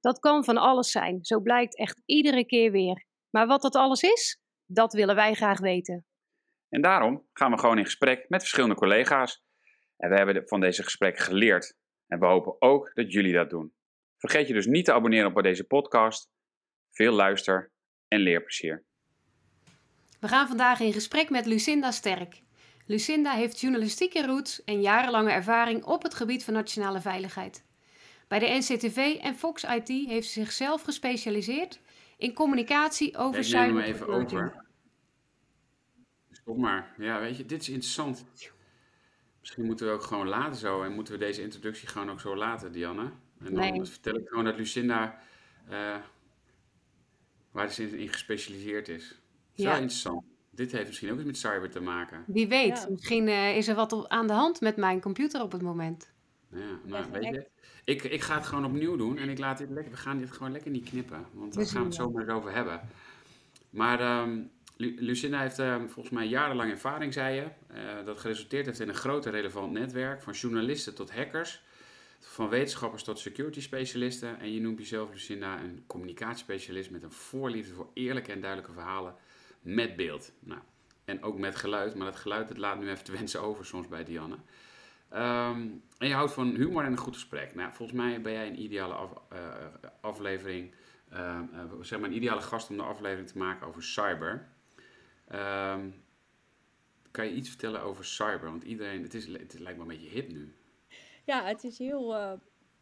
Dat kan van alles zijn, zo blijkt echt iedere keer weer. Maar wat dat alles is, dat willen wij graag weten. En daarom gaan we gewoon in gesprek met verschillende collega's. En we hebben van deze gesprekken geleerd. En we hopen ook dat jullie dat doen. Vergeet je dus niet te abonneren op deze podcast. Veel luister en leerplezier. We gaan vandaag in gesprek met Lucinda Sterk. Lucinda heeft journalistieke roots en jarenlange ervaring op het gebied van nationale veiligheid. Bij de NCTV en Fox IT heeft ze zichzelf gespecialiseerd in communicatie over cyber. Ik neem hem even over. Stop maar. Ja, weet je, dit is interessant. Misschien moeten we ook gewoon laten zo en moeten we deze introductie gewoon ook zo laten, Dianne. En dan vertel ik gewoon dat Lucinda uh, waar ze in, gespecialiseerd is. Zo ja. interessant. Dit heeft misschien ook iets met cyber te maken. Wie weet, misschien uh, is er wat aan de hand met mijn computer op het moment. Ja, nou, weet je, ik, ik ga het gewoon opnieuw doen en ik laat dit lekker, we gaan dit gewoon lekker niet knippen, want daar gaan we het zo maar over hebben. Maar um, Lucinda heeft um, volgens mij jarenlang ervaring, zei je, uh, dat geresulteerd heeft in een groot en relevant netwerk, van journalisten tot hackers, van wetenschappers tot security specialisten. En je noemt jezelf, Lucinda, een communicatiespecialist met een voorliefde voor eerlijke en duidelijke verhalen met beeld. Nou, en ook met geluid, maar dat geluid dat laat nu even te wensen over soms bij Dianne. Ehm, en je houdt van humor en een goed gesprek. Nou, volgens mij ben jij een ideale uh, aflevering, uh, zeg maar een ideale gast om de aflevering te maken over cyber. Ehm, kan je iets vertellen over cyber? Want iedereen, het, is, het lijkt me een beetje hip nu. Ja, het is heel eh,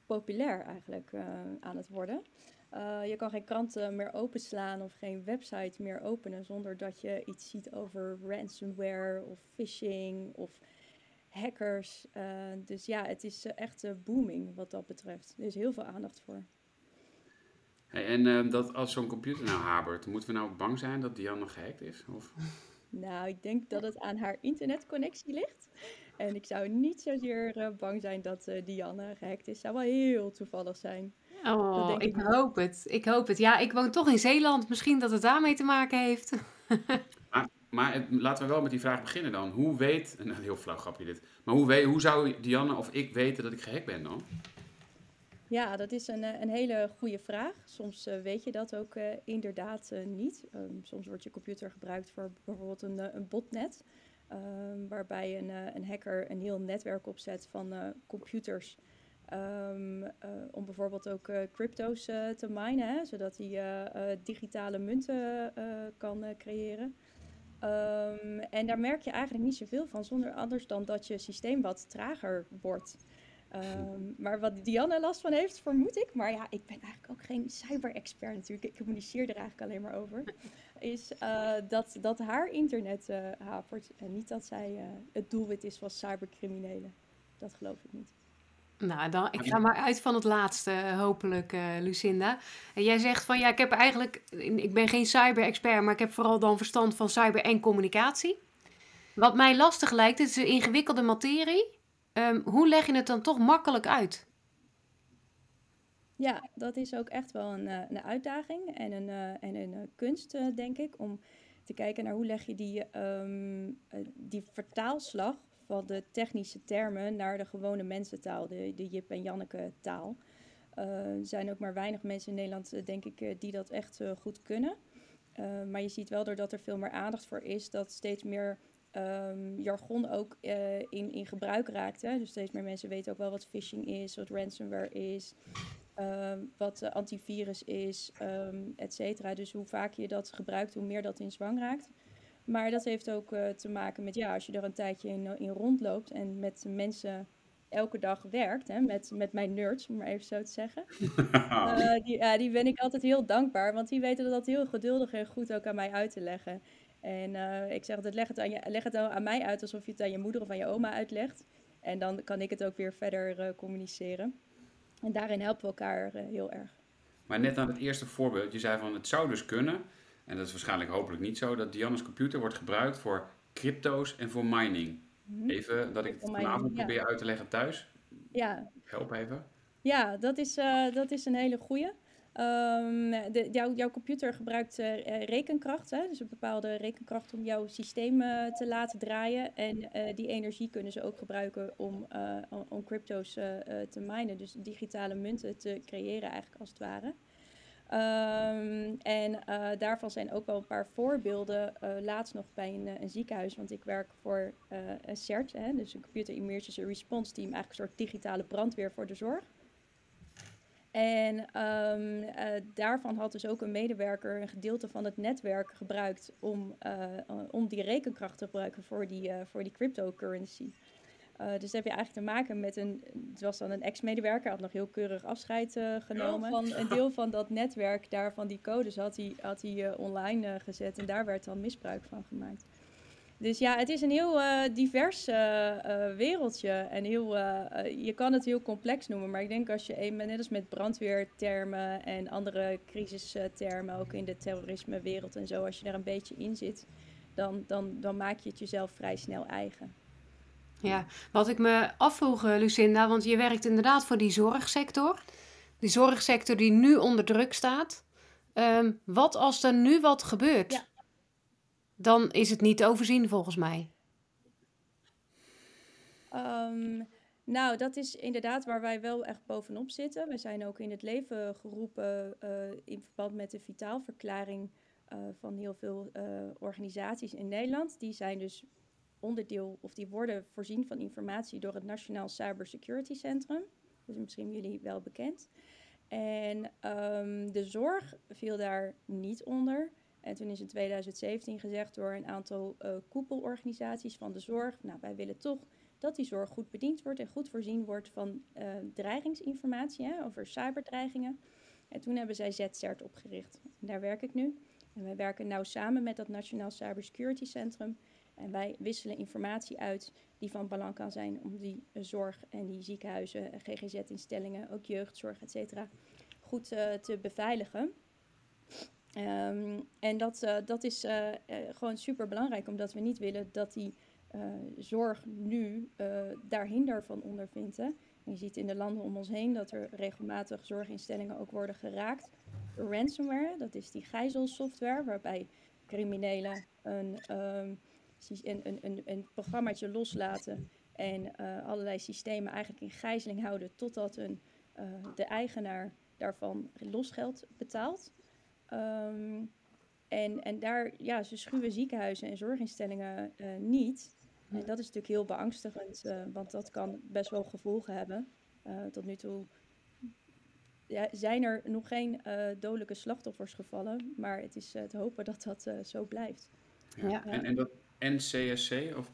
populair eigenlijk aan het worden. je kan geen kranten meer openslaan of geen website meer openen zonder dat je iets ziet over ransomware of phishing of hackers. Uh, dus ja, het is uh, echt uh, booming wat dat betreft. Er is heel veel aandacht voor. Hey, en dat als zo'n computer nou habert, moeten we nou bang zijn dat Dianne gehackt is? Of? nou, ik denk dat het aan haar internetconnectie ligt. En ik zou niet zozeer bang zijn dat Dianne gehackt is. Zou wel heel toevallig zijn. Oh, ik, ik hoop het. Ik hoop het. Ja, ik woon toch in Zeeland. Misschien dat het daarmee te maken heeft. maar laten we wel met die vraag beginnen dan. Hoe weet, een heel flauw grapje dit, maar hoe, weet, hoe zou Dianne of ik weten dat ik gehackt ben dan? Ja, dat is een, eh, een hele goede vraag. Soms uh, weet je dat ook uh, inderdaad niet. Um, soms wordt je computer gebruikt voor bijvoorbeeld een, een botnet. Um, waarbij een, een hacker een heel netwerk opzet van computers. Um, om bijvoorbeeld ook crypto's te minen, hè, zodat hij digitale munten kan creëren. Um, en daar merk je eigenlijk niet zoveel van, zonder anders dan dat je systeem wat trager wordt. Um, maar wat Dianne last van heeft, vermoed ik, maar ja, ik ben eigenlijk ook geen cyber-expert natuurlijk, ik communiceer er eigenlijk alleen maar over, is uh, dat, dat haar internet uh, hapert en niet dat zij uh, het doelwit is van cybercriminelen. Dat geloof ik niet. Nou, dan, ik ga maar uit van het laatste, hopelijk, uh, Lucinda. En jij zegt van ja, ik heb eigenlijk, ik ben geen cyber-expert, maar ik heb vooral dan verstand van cyber en communicatie. Wat mij lastig lijkt, het is een ingewikkelde materie. Um, hoe leg je het dan toch makkelijk uit? Ja, dat is ook echt wel een, uh, een uitdaging en een, en een kunst, denk ik, om te kijken naar hoe leg je die, um, die vertaalslag van de technische termen naar de gewone mensentaal, de, de Jip en Janneke taal. Uh, er zijn ook maar weinig mensen in Nederland, eh, denk ik, eh, die dat echt goed kunnen. maar je ziet wel doordat er veel meer aandacht voor is, dat steeds meer um, jargon ook in, in gebruik raakt. Hè? Dus steeds meer mensen weten ook wel wat phishing is, wat ransomware is, ehm, wat antivirus is, um, et cetera. Dus hoe vaak je dat gebruikt, hoe meer dat in zwang raakt. Maar dat heeft ook uh, te maken met, ja, als je er een tijdje in, in rondloopt en met mensen elke dag werkt, hè, met, met mijn nerds, om maar even zo te zeggen. uh, die, ja, die ben ik altijd heel dankbaar, want die weten dat heel geduldig en goed ook aan mij uit te leggen. En uh, ik zeg altijd, leg het, aan je, leg het aan mij uit alsof je het aan je moeder of aan je oma uitlegt. En dan kan ik het ook weer verder communiceren. En daarin helpen we elkaar heel erg. Maar net aan het eerste voorbeeld, je zei van het zou dus kunnen, en dat is waarschijnlijk hopelijk niet zo, dat Diana's computer wordt gebruikt voor crypto's en voor mining. Mhm. Even dat ik het vanavond probeer uit te leggen thuis. Ja. Help even. Ja, dat is, uh, dat is een hele goede. Um, de, jouw, jouw computer gebruikt uh, rekenkracht, hè? dus een bepaalde rekenkracht om jouw systeem uh, te laten draaien. En die energie kunnen ze ook gebruiken om, om crypto's te minen, dus digitale munten te creëren eigenlijk als het ware. Um, en uh, daarvan zijn ook wel een paar voorbeelden. Uh, laatst nog bij een, een, ziekenhuis, want ik werk voor uh, een CERT, hè, dus een Computer Emergency Response Team, eigenlijk een soort digitale brandweer voor de zorg. En um, daarvan had dus ook een medewerker een gedeelte van het netwerk gebruikt om, om die rekenkracht te gebruiken voor die, voor die cryptocurrency. Uh, dus heb je eigenlijk te maken met een, het was dan een ex-medewerker, had nog heel keurig afscheid uh, genomen. Van een deel van dat netwerk, daar van die codes, had hij, had hij uh, online gezet en daar werd dan misbruik van gemaakt. Dus ja, het is een heel divers wereldje en heel, je kan het heel complex noemen, maar ik denk als je, net als met brandweertermen en andere crisistermen, ook in de terrorismewereld en zo, als je daar een beetje in zit, dan, dan, dan maak je het jezelf vrij snel eigen. Ja, wat ik me afvroeg, eh, Lucinda, want je werkt inderdaad voor die zorgsector. Die zorgsector die nu onder druk staat. Ehm, wat als er nu wat gebeurt? Ja. Dan is het niet overzien volgens mij. Um, nou, dat is inderdaad waar wij wel echt bovenop zitten. We zijn ook in het leven geroepen uh, in verband met de vitaalverklaring uh, van heel veel uh, organisaties in Nederland. Die zijn dus onderdeel, of die worden voorzien van informatie door het Nationaal Cybersecurity Centrum. Dat is misschien jullie wel bekend. En um, de zorg viel daar niet onder. En toen is in 2017 gezegd door een aantal uh, koepelorganisaties van de zorg: Nou, wij willen toch dat die zorg goed bediend wordt en goed voorzien wordt van uh, dreigingsinformatie hè, over cyberdreigingen. En toen hebben zij ZCERT opgericht. Daar werk ik nu. En wij werken nauw samen met dat Nationaal Cybersecurity Centrum. En wij wisselen informatie uit die van belang kan zijn om die zorg en die ziekenhuizen, GGZ-instellingen, ook jeugdzorg, et cetera, goed uh, te beveiligen. Um, en dat, dat is gewoon super belangrijk, omdat we niet willen dat die zorg nu daar hinder van ondervindt. En je ziet in de landen om ons heen dat er regelmatig zorginstellingen ook worden geraakt ransomware. Dat is die gijzelsoftware waarbij criminelen een um, een, een, een, een programmaatje loslaten en uh, allerlei systemen eigenlijk in gijzeling houden totdat een, uh, de eigenaar daarvan losgeld betaalt. Um, en, en daar, ja, ze schuwen ziekenhuizen en zorginstellingen uh, niet. En dat is natuurlijk heel beangstigend, want dat kan best wel gevolgen hebben. tot nu toe ja, zijn er nog geen dodelijke slachtoffers gevallen, maar het is te hopen dat dat zo blijft. Ja. ja. En, en dat, NCSC, of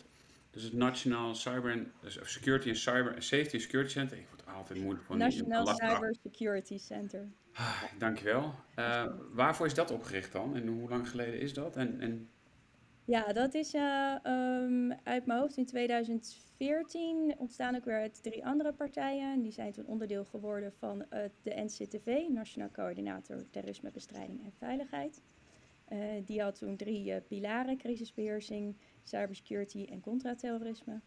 dus het National Cyber dus Security and Cyber Safety Security Center. Ik word altijd moeilijk van National Cyber Security Center. Ah, dankjewel. Uh, waarvoor is dat opgericht dan? En hoe lang geleden is dat? En, en... Ja, dat is uh, um, uit mijn hoofd in 2014 ontstaan ook weer uit drie andere partijen. Die zijn toen onderdeel geworden van uh, de NCTV, Nationaal Coördinator Terrorismebestrijding en Veiligheid. Uh, die had toen drie uh, pilaren: crisisbeheersing, cybersecurity en contraterrorisme.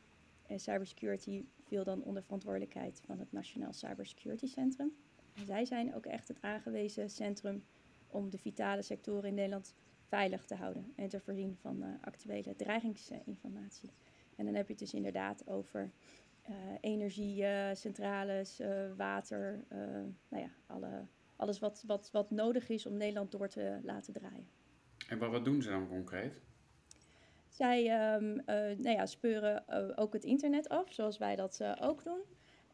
En cybersecurity viel dan onder verantwoordelijkheid van het Nationaal Cybersecurity Centrum. En zij zijn ook echt het aangewezen centrum om de vitale sectoren in Nederland veilig te houden en te voorzien van uh, actuele dreigingsinformatie. En dan heb je het dus inderdaad over energiecentrales, water, nou ja, alle, alles wat, wat, wat nodig is om Nederland door te laten draaien. En wat, wat doen ze dan concreet? Zij um, nou ja, speuren uh, ook het internet af, zoals wij dat uh, ook doen.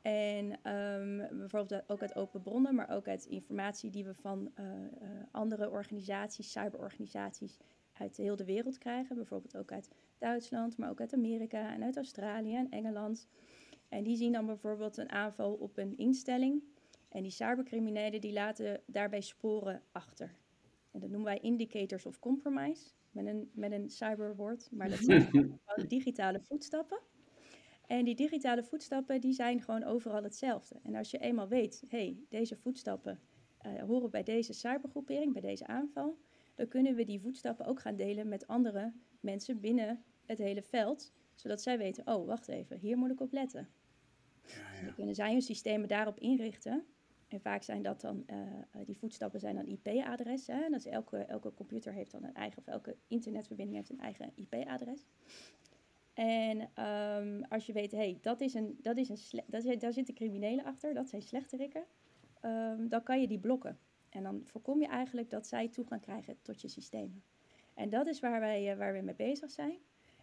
En um, bijvoorbeeld ook uit open bronnen, maar ook uit informatie die we van andere organisaties, cyberorganisaties uit heel de wereld krijgen. Bijvoorbeeld ook uit Duitsland, maar ook uit Amerika en uit Australië en Engeland. En die zien dan bijvoorbeeld een aanval op een instelling. En die cybercriminelen die laten daarbij sporen achter. En dat noemen wij indicators of compromise, met een, met een cyberwoord. Maar dat zijn gewoon digitale voetstappen. En die digitale voetstappen die zijn gewoon overal hetzelfde. En als je eenmaal weet, hé, hey, deze voetstappen horen bij deze cybergroepering, bij deze aanval, dan kunnen we die voetstappen ook gaan delen met andere mensen binnen het hele veld, zodat zij weten, oh, wacht even, hier moet ik op letten. Ja, ja. Dan kunnen zij hun systemen daarop inrichten. En vaak zijn dat dan, uh, die voetstappen zijn dan IP-adressen. Dus elke, elke computer heeft dan een eigen, of elke internetverbinding heeft een eigen IP-adres. En um, als je weet, hé, hey, dat is een, dat is een dat, daar zitten criminelen achter, dat zijn slechterikken, um, dan kan je die blokken. En dan voorkom je eigenlijk dat zij toegang krijgen tot je systemen. En dat is waar wij, uh, waar we mee bezig zijn.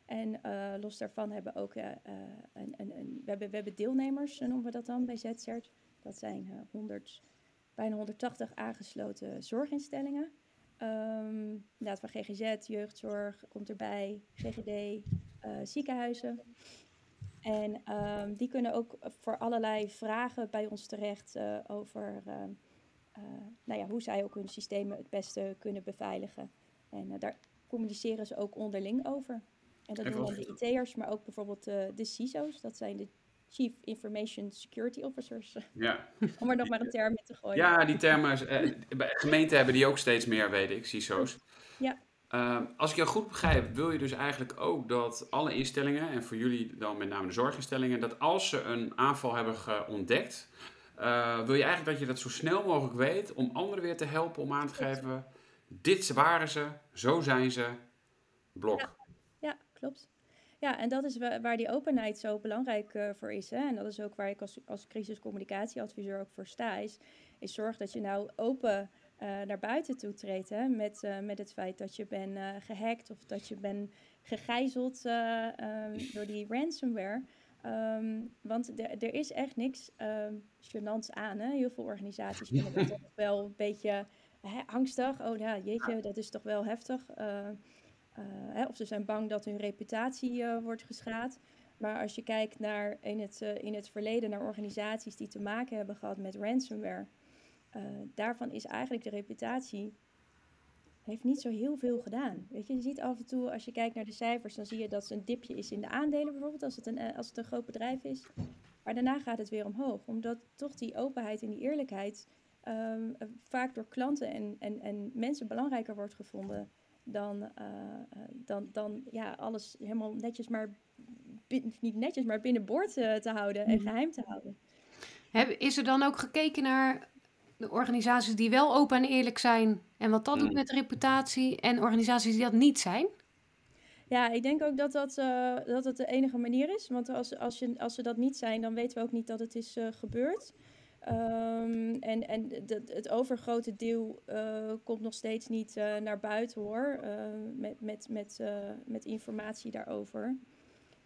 En los daarvan hebben ook een, een, een, we, hebben, we hebben deelnemers, noemen we dat dan bij ZCERT. Dat zijn 100, bijna 180 aangesloten zorginstellingen. Um, inderdaad, van GGZ, jeugdzorg komt erbij, GGD, ziekenhuizen. En um, die kunnen ook voor allerlei vragen bij ons terecht over nou ja, hoe zij ook hun systemen het beste kunnen beveiligen. En daar communiceren ze ook onderling over. En dat doen dan de IT'ers, maar ook bijvoorbeeld de CISO's. Dat zijn de Chief Information Security Officers. Ja. Om er nog maar een term in te gooien. Ja, die termen. Uh, gemeenten hebben die ook steeds meer, weet ik, CISO's. Ja. Uh, als ik jou goed begrijp, wil je dus eigenlijk ook dat alle instellingen, en voor jullie dan met name de zorginstellingen, dat als ze een aanval hebben ontdekt, uh, wil je eigenlijk dat je dat zo snel mogelijk weet om anderen weer te helpen om aan te geven, dit waren ze, zo zijn ze, blok. Ja klopt. Ja, en dat is waar die openheid zo belangrijk uh, voor is. Hè? En dat is ook waar ik als, als crisiscommunicatieadviseur ook voor sta. Is, is zorg dat je nou open uh, naar buiten toe treedt. Hè? Met, uh, met het feit dat je bent gehackt of dat je bent gegijzeld um, door die ransomware. Um, want er is echt niks um, gênants aan. Hè? Heel veel organisaties vinden dat toch wel een beetje hè, angstig. Oh ja, jeetje, dat is toch wel heftig. Hè, of ze zijn bang dat hun reputatie uh, wordt geschaad. Maar als je kijkt naar in het, uh, in het verleden naar organisaties die te maken hebben gehad met ransomware, daarvan is eigenlijk de reputatie heeft niet zo heel veel gedaan. Weet je, je ziet af en toe, als je kijkt naar de cijfers, dan zie je dat er een dipje is in de aandelen bijvoorbeeld, als het een, als het een groot bedrijf is. Maar daarna gaat het weer omhoog, omdat toch die openheid en die eerlijkheid um, vaak door klanten en, en, en mensen belangrijker wordt gevonden dan, uh, dan, dan ja, alles helemaal netjes maar, niet netjes, maar binnenboord uh, te houden en mhm. geheim te houden. is er dan ook gekeken naar de organisaties die wel open en eerlijk zijn en wat dat doet met de reputatie en organisaties die dat niet zijn? Ja, ik denk ook dat dat, uh, dat het de enige manier is. Want als, als, je, als ze dat niet zijn, dan weten we ook niet dat het is uh, gebeurd. Um, en en de, het overgrote deel uh, komt nog steeds niet uh, naar buiten hoor, uh, met, met, met, met informatie daarover.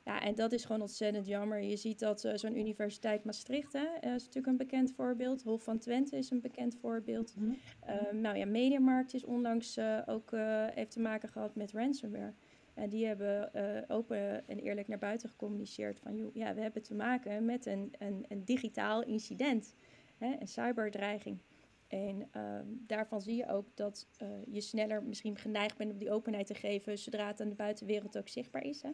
Ja, en dat is gewoon ontzettend jammer. Je ziet dat zo'n universiteit Maastricht hè, is natuurlijk een bekend voorbeeld. Hof van Twente is een bekend voorbeeld. Mm -hmm. nou ja, Mediamarkt is onlangs ook heeft te maken gehad met ransomware. En die hebben open en eerlijk naar buiten gecommuniceerd van, joh, ja, we hebben te maken met een, een, een digitaal incident hè, een cyberdreiging. En ehm, daarvan zie je ook dat uh, je sneller misschien geneigd bent om die openheid te geven zodra het aan de buitenwereld ook zichtbaar is. Hè.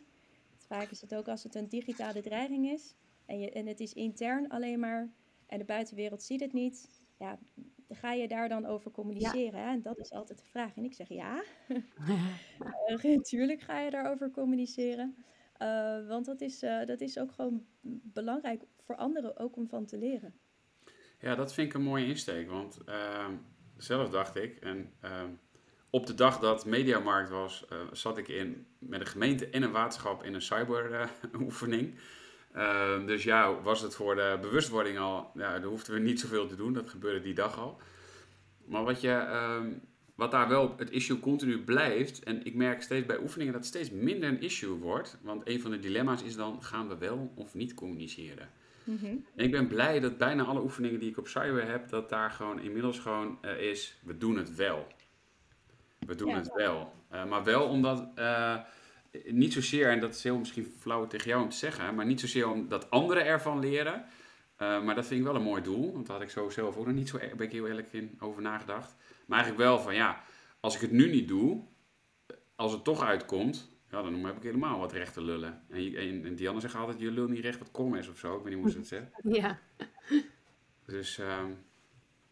Vaak is het ook als het een digitale dreiging is en, je, en het is intern alleen maar en de buitenwereld ziet het niet. Ja, ga je daar dan over communiceren? Hè? En dat is altijd de vraag. En ik zeg ja, natuurlijk ga je daarover communiceren. Uh, want dat is, uh, dat is ook gewoon belangrijk voor anderen ook om van te leren. Ja, dat vind ik een mooie insteek. Want uh, zelf dacht ik, en uh, op de dag dat Mediamarkt was, uh, zat ik in, met een gemeente en een waterschap in een cyberoefening. Ehm, dus ja, was het voor de bewustwording al, ja, daar hoefden we niet zoveel te doen. Dat gebeurde die dag al. Maar wat, je, ehm, wat daar wel het issue continu blijft, en ik merk steeds bij oefeningen dat het steeds minder een issue wordt. Want een van de dilemma's is dan, gaan we wel of niet communiceren? Mhm. En ik ben blij dat bijna alle oefeningen die ik op Cyber heb, dat daar gewoon inmiddels gewoon uh, is, we doen het wel. We doen het wel. Uh, maar wel omdat, uh, niet zozeer, en dat is heel misschien flauw tegen jou om te zeggen, maar niet zozeer omdat anderen ervan leren. maar dat vind ik wel een mooi doel, want daar had ik zo zelf ook nog niet zo, ben ik heel eerlijk in, over nagedacht. Maar eigenlijk wel van, ja, als ik het nu niet doe, als het toch uitkomt, ja, dan heb ik helemaal wat recht te lullen. En, en, en Diana zegt altijd, je lul niet recht wat kom is of zo. Ik weet niet hoe ze het zegt. Ja. Dus... Uh,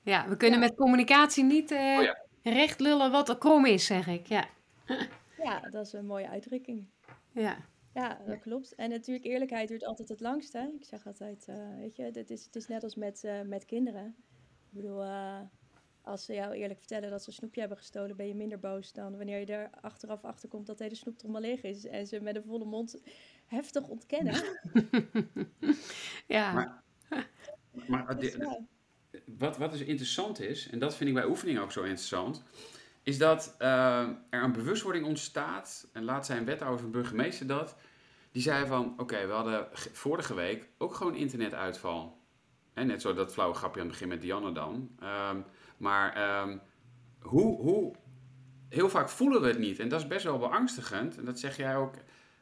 Ja, we kunnen met communicatie niet uh, recht lullen wat er krom is, zeg ik. Ja. ja, dat is een mooie uitdrukking. Ja. Ja, dat klopt. En natuurlijk, eerlijkheid duurt altijd het langst. Hè? Ik zeg altijd, uh, weet je, het is, het is net als met, uh, met kinderen. Ik bedoel, uh, als ze jou eerlijk vertellen dat ze een snoepje hebben gestolen, ben je minder boos dan wanneer je er achteraf achter komt dat de hele snoeptrommel leeg is. En ze met een volle mond heftig ontkennen. ja. Maar, maar dus, wat, wat dus interessant is, en dat vind ik bij oefeningen ook zo interessant, is dat uh, er een bewustwording ontstaat. En laat zijn wethouder of burgemeester dat. Die zei van, oké, we hadden vorige week ook gewoon internetuitval. En net zo dat flauwe grapje aan het begin met Dianne dan. Um, maar um, hoe, hoe, heel vaak voelen we het niet. En dat is best wel beangstigend. En dat zeg jij ook.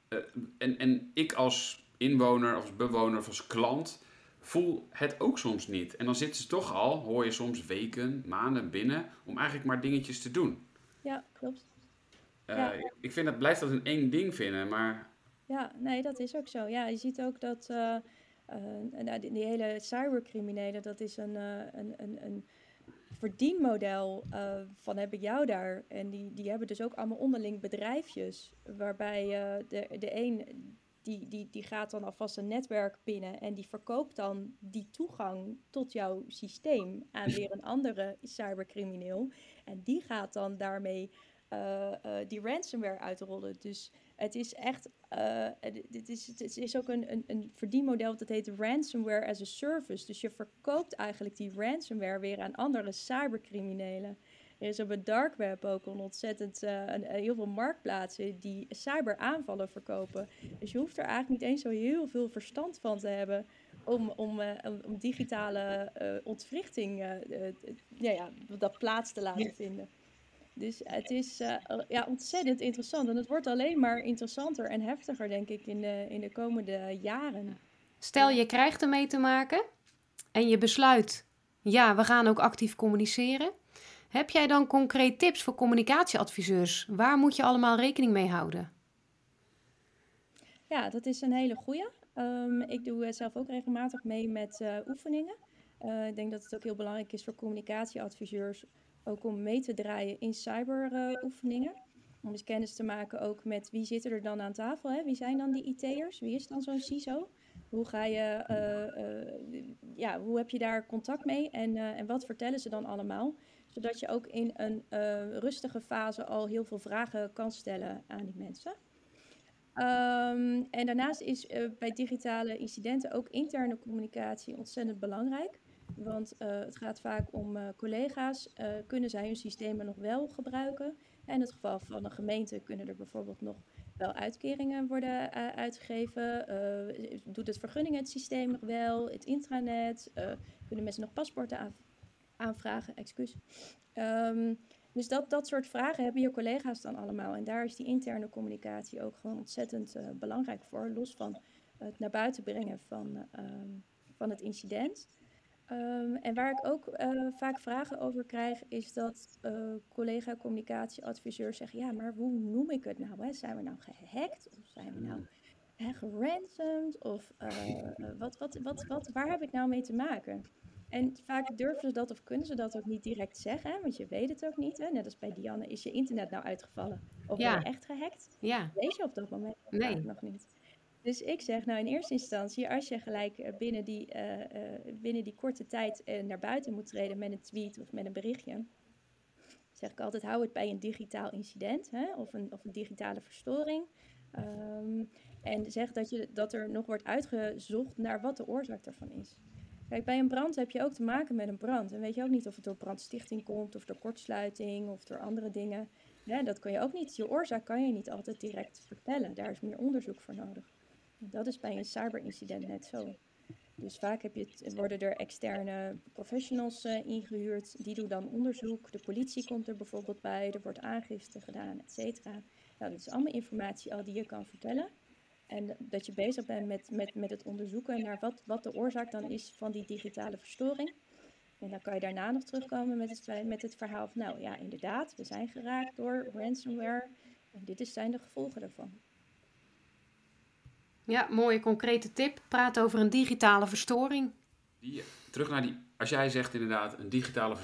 Uh, en, en ik als inwoner, of als bewoner of als klant voel het ook soms niet. En dan zitten ze toch al, hoor je soms weken, maanden binnen, om eigenlijk maar dingetjes te doen. Ja, klopt. Uh, ja. Ik vind dat blijft dat een één ding vinden, maar... Ja, nee, dat is ook zo. Ja, je ziet ook dat uh, uh, die, die, hele cybercriminelen, dat is een, een, een, een verdienmodel van heb ik jou daar. En die, die hebben dus ook allemaal onderling bedrijfjes, waarbij de, de een die, die, die gaat dan alvast een netwerk binnen en die verkoopt dan die toegang tot jouw systeem aan weer een andere cybercrimineel. En die gaat dan daarmee uh, die ransomware uitrollen. Dus het is echt, uh, het, is, het is ook een, een, een verdienmodel dat heet ransomware as a service. Dus je verkoopt eigenlijk die ransomware weer aan andere cybercriminelen. Er is op het dark web ook een ontzettend uh, een, heel veel marktplaatsen die cyberaanvallen verkopen. Dus je hoeft er eigenlijk niet eens zo heel veel verstand van te hebben om, om, uh, om digitale uh, ontwrichting, ja, ja, dat plaats te laten vinden. Dus het is ja, ontzettend interessant. En het wordt alleen maar interessanter en heftiger, denk ik, in de, in de komende jaren. Stel, je krijgt ermee te maken en je besluit, ja, we gaan ook actief communiceren. Heb jij dan concreet tips voor communicatieadviseurs? Waar moet je allemaal rekening mee houden? Ja, dat is een hele goede. Um, ik doe zelf ook regelmatig mee met uh, oefeningen. Uh, ik denk dat het ook heel belangrijk is voor communicatieadviseurs ook om mee te draaien in cyberoefeningen. Uh, om eens kennis te maken ook met wie zitten er dan aan tafel. Hè? Wie zijn dan die IT'ers? Wie is dan zo'n CISO? Hoe ga je, ja, hoe heb je daar contact mee en, en wat vertellen ze dan allemaal? zodat je ook in een rustige fase al heel veel vragen kan stellen aan die mensen. Um, en daarnaast is bij digitale incidenten ook interne communicatie ontzettend belangrijk. Want uh, het gaat vaak om collega's. kunnen zij hun systemen nog wel gebruiken? En in het geval van een gemeente kunnen er bijvoorbeeld nog wel uitkeringen worden uitgegeven. doet het vergunningen het systeem nog wel? Het intranet? kunnen mensen nog paspoorten aan, aanvragen, excuus. Um, dus dat, dat soort vragen hebben je collega's dan allemaal. En daar is die interne communicatie ook gewoon ontzettend belangrijk voor. Los van het naar buiten brengen van, um, van het incident. Um, en waar ik ook uh, vaak vragen over krijg, is dat uh, collega-communicatieadviseurs zeggen: ja, maar hoe noem ik het nou? Hè? Zijn we nou gehackt? Of zijn we nou hè, geransomd? Of wat, wat, wat, wat, waar heb ik nou mee te maken? En vaak durven ze dat of kunnen ze dat ook niet direct zeggen, hè? want je weet het ook niet. Hè? Net als bij Dianne, is je internet nou uitgevallen? Of ja. ben je echt gehackt? Ja. Weet je op dat moment nee. nog niet. Dus ik zeg nou in eerste instantie, als je gelijk eh, binnen die, uh, uh, binnen die korte tijd naar buiten moet treden met een tweet of met een berichtje, zeg ik altijd, hou het bij een digitaal incident hè? Of, een, of een digitale verstoring. Um, en zeg dat, je, dat er nog wordt uitgezocht naar wat de oorzaak daarvan is. Kijk, bij een brand heb je ook te maken met een brand. En weet je ook niet of het door brandstichting komt, of door kortsluiting, of door andere dingen. Dat kan je ook niet. Je oorzaak kan je niet altijd direct vertellen. Daar is meer onderzoek voor nodig. Dat is bij een cyberincident net zo. Dus vaak heb je worden er externe professionals uh, ingehuurd. Die doen dan onderzoek. De politie komt er bijvoorbeeld bij. Er wordt aangifte gedaan, et cetera. Nou, dat is allemaal informatie al die je kan vertellen. En dat je bezig bent met, met, met het onderzoeken naar wat, wat de oorzaak dan is van die digitale verstoring. En dan kan je daarna nog terugkomen met het, met het verhaal van, nou ja, inderdaad, we zijn geraakt door ransomware. En dit is, zijn de gevolgen daarvan. Ja, mooie concrete tip. Praat over een digitale verstoring. Die, terug naar die als jij zegt inderdaad een digitale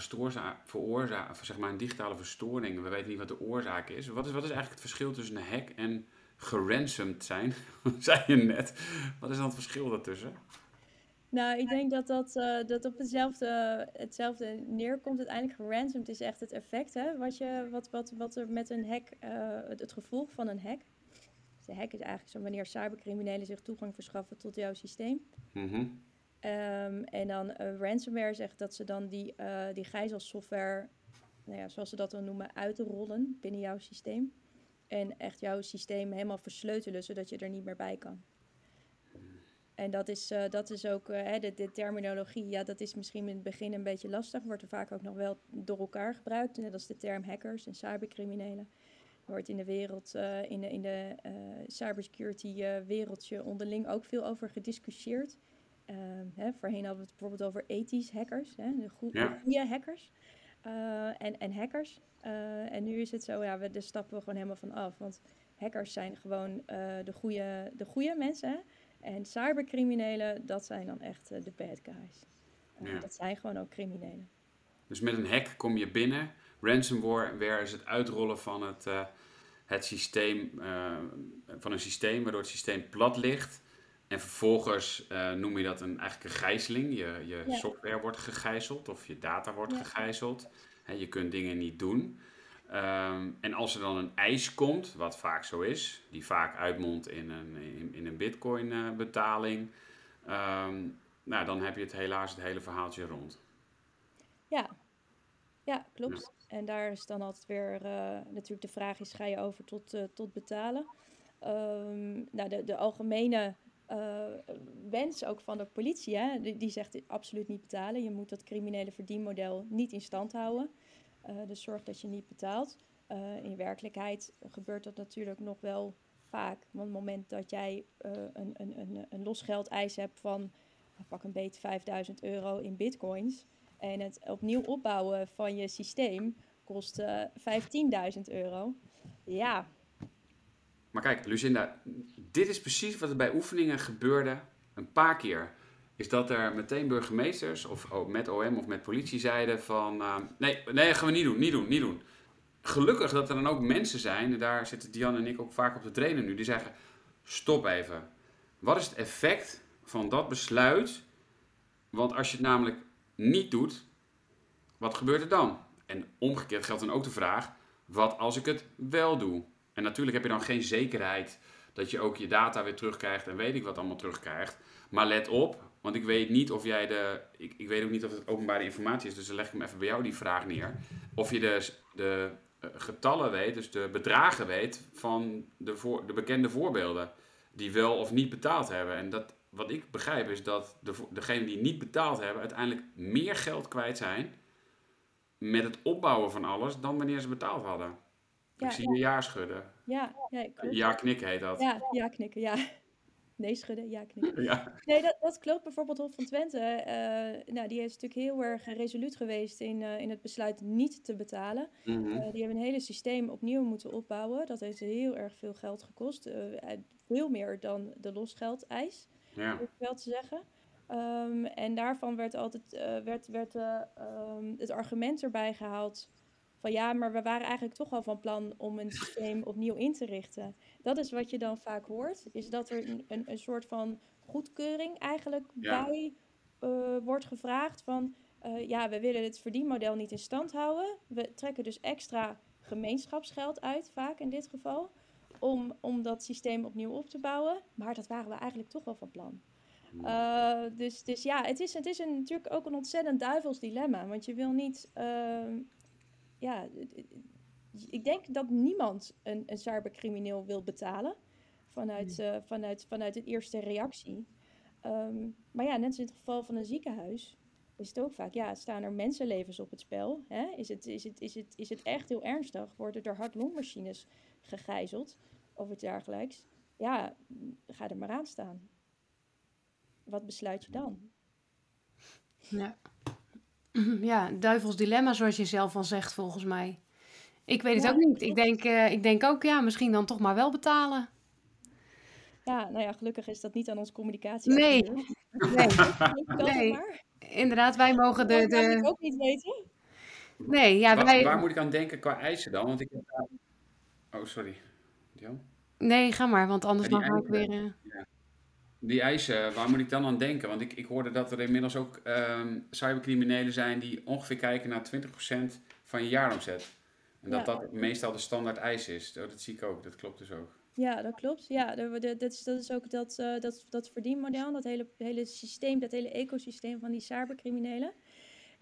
veroorzaak, zeg maar een digitale verstoring, we weten niet wat de oorzaak is. Wat is, wat is eigenlijk het verschil tussen een hack en geransomd zijn? zei je net. Wat is dan het verschil daartussen? Nou, ik denk dat dat, uh, dat op hetzelfde, hetzelfde neerkomt. Uiteindelijk geransomd is echt het effect, hè? Wat, je, wat, wat, wat er met een hack, uh, het, het, gevolg van een hack. De hack is eigenlijk zo wanneer cybercriminelen zich toegang verschaffen tot jouw systeem. Mm Um, en dan uh, ransomware zegt dat ze dan die, uh, die gijzelsoftware, nou ja, zoals ze dat dan noemen, uitrollen binnen jouw systeem. En echt jouw systeem helemaal versleutelen, zodat je er niet meer bij kan. En dat is, uh, dat is ook, hè, de, de, terminologie, ja, dat is misschien in het begin een beetje lastig. Wordt er vaak ook nog wel door elkaar gebruikt. Net als de term hackers en cybercriminelen. Wordt in de wereld, in de, in de cybersecurity wereldje onderling ook veel over gediscussieerd. Ehm, hè, voorheen hadden we het bijvoorbeeld over ethisch hackers, hè, de, goede hackers en, en hackers. En nu is het zo, ja, we, daar stappen we gewoon helemaal van af. Want hackers zijn gewoon de, goede, de goede mensen. Hè? En cybercriminelen, dat zijn dan echt de bad guys. Ja. Dat zijn gewoon ook criminelen. Dus met een hack kom je binnen. Ransomware is het uitrollen van het, het systeem, van een systeem waardoor het systeem plat ligt. En vervolgens uh, noem je dat een, eigenlijk een gijzeling. Je, je software wordt gegijzeld of je data wordt gegijzeld. He, je kunt dingen niet doen. Um, en als er dan een eis komt, wat vaak zo is, die vaak uitmondt in een, in, in een bitcoin uh, betaling, um, nou, dan heb je het helaas het hele verhaaltje rond. Ja, ja klopt. Ja. En daar is dan altijd weer uh, natuurlijk de vraag is, ga je over tot, tot betalen? Um, nou, de, de algemene uh, wens ook van de politie. Hè? Die, die, zegt absoluut niet betalen. Je moet dat criminele verdienmodel niet in stand houden. Dus zorg dat je niet betaalt. In werkelijkheid gebeurt dat natuurlijk nog wel vaak. Want op het moment dat jij een, een, een, een losgeldeis hebt van pak een beetje 5000 euro in bitcoins. En het opnieuw opbouwen van je systeem kost 15.000 euro. Ja, maar kijk, Lucinda, dit is precies wat er bij oefeningen gebeurde een paar keer. Is dat er meteen burgemeesters of oh, met OM of met politie zeiden van... Uh, nee, nee, gaan we niet doen, niet doen, niet doen. Gelukkig dat er dan ook mensen zijn, en daar zitten Diane en ik ook vaak op te trainen nu, die zeggen... Stop even. Wat is het effect van dat besluit? Want als je het namelijk niet doet, wat gebeurt er dan? En omgekeerd geldt dan ook de vraag, wat als ik het wel doe? En natuurlijk heb je dan geen zekerheid dat je ook je data weer terugkrijgt en weet ik wat allemaal terugkrijgt. Maar let op, want ik weet niet of jij de. Ik, ik weet ook niet of het openbare informatie is, dus dan leg ik hem even bij jou die vraag neer. Of je de, de eh, getallen weet, dus de bedragen weet van de, de bekende voorbeelden. Die wel of niet betaald hebben. En dat, wat ik begrijp is dat de, degenen die niet betaald hebben, uiteindelijk meer geld kwijt zijn met het opbouwen van alles dan wanneer ze betaald hadden. Ja, ik zie je ja schudden. Ja, ja, klopt. Ja knikken heet dat. Ja, ja knikken, ja. Nee schudden, ja knikken. Ja. Nee, dat, dat klopt. Bijvoorbeeld Hof van Twente, uh, nou, die is natuurlijk heel erg resoluut geweest in, uh, in het besluit niet te betalen. Mm -hmm. uh, die hebben een hele systeem opnieuw moeten opbouwen. Dat heeft heel erg veel geld gekost. veel meer dan de losgeldeis, ja. om wel te zeggen. Um, en daarvan werd altijd werd, werd, um, het argument erbij gehaald van ja, maar we waren eigenlijk toch al van plan om een systeem opnieuw in te richten. Dat is wat je dan vaak hoort, is dat er een, een, een soort van goedkeuring eigenlijk bij uh, wordt gevraagd van ja, we willen het verdienmodel niet in stand houden. We trekken dus extra gemeenschapsgeld uit, vaak in dit geval, om, om dat systeem opnieuw op te bouwen. Maar dat waren we eigenlijk toch wel van plan. Uh, dus, dus ja, het is, het is een, natuurlijk ook een ontzettend duivels dilemma. Want je wil niet ja, ik denk dat niemand een, een cybercrimineel wil betalen vanuit, uh, vanuit, vanuit de eerste reactie. Um, maar ja, net als in het geval van een ziekenhuis is het ook vaak, ja, staan er mensenlevens op het spel? Hè? Is, het, is, het, is, het, is het echt heel ernstig? Worden er hart-longmachines gegijzeld of iets dergelijks? Ja, ga er maar aan staan. Wat besluit je dan? Ja. Ja, duivels dilemma, zoals je zelf al zegt, volgens mij. Ik weet het ook niet. Ik denk, uh, ik denk ook, ja, misschien dan toch maar wel betalen. Ja, nou ja, gelukkig is dat niet aan onze communicatie. Nee. nee. nee. inderdaad, wij mogen de... Dat de... kan ik ook niet weten. Nee, ja, Waar, wij... waar moet ik aan denken qua eisen dan? Want ik heb daar... Oh, sorry. Jan? Nee, ga maar, want anders dan ga ik weer... eh, Die eisen, waar moet ik dan aan denken? Want ik, ik hoorde dat er inmiddels ook ehm, cybercriminelen zijn die ongeveer kijken naar 20% van je jaaromzet. En dat Ja. dat meestal de standaard eis is. Oh, dat zie ik ook, dat klopt dus ook. Ja, dat klopt. Ja, dat, is, dat is ook dat, eh, dat, dat verdienmodel, dat hele, hele systeem, dat hele ecosysteem van die cybercriminelen.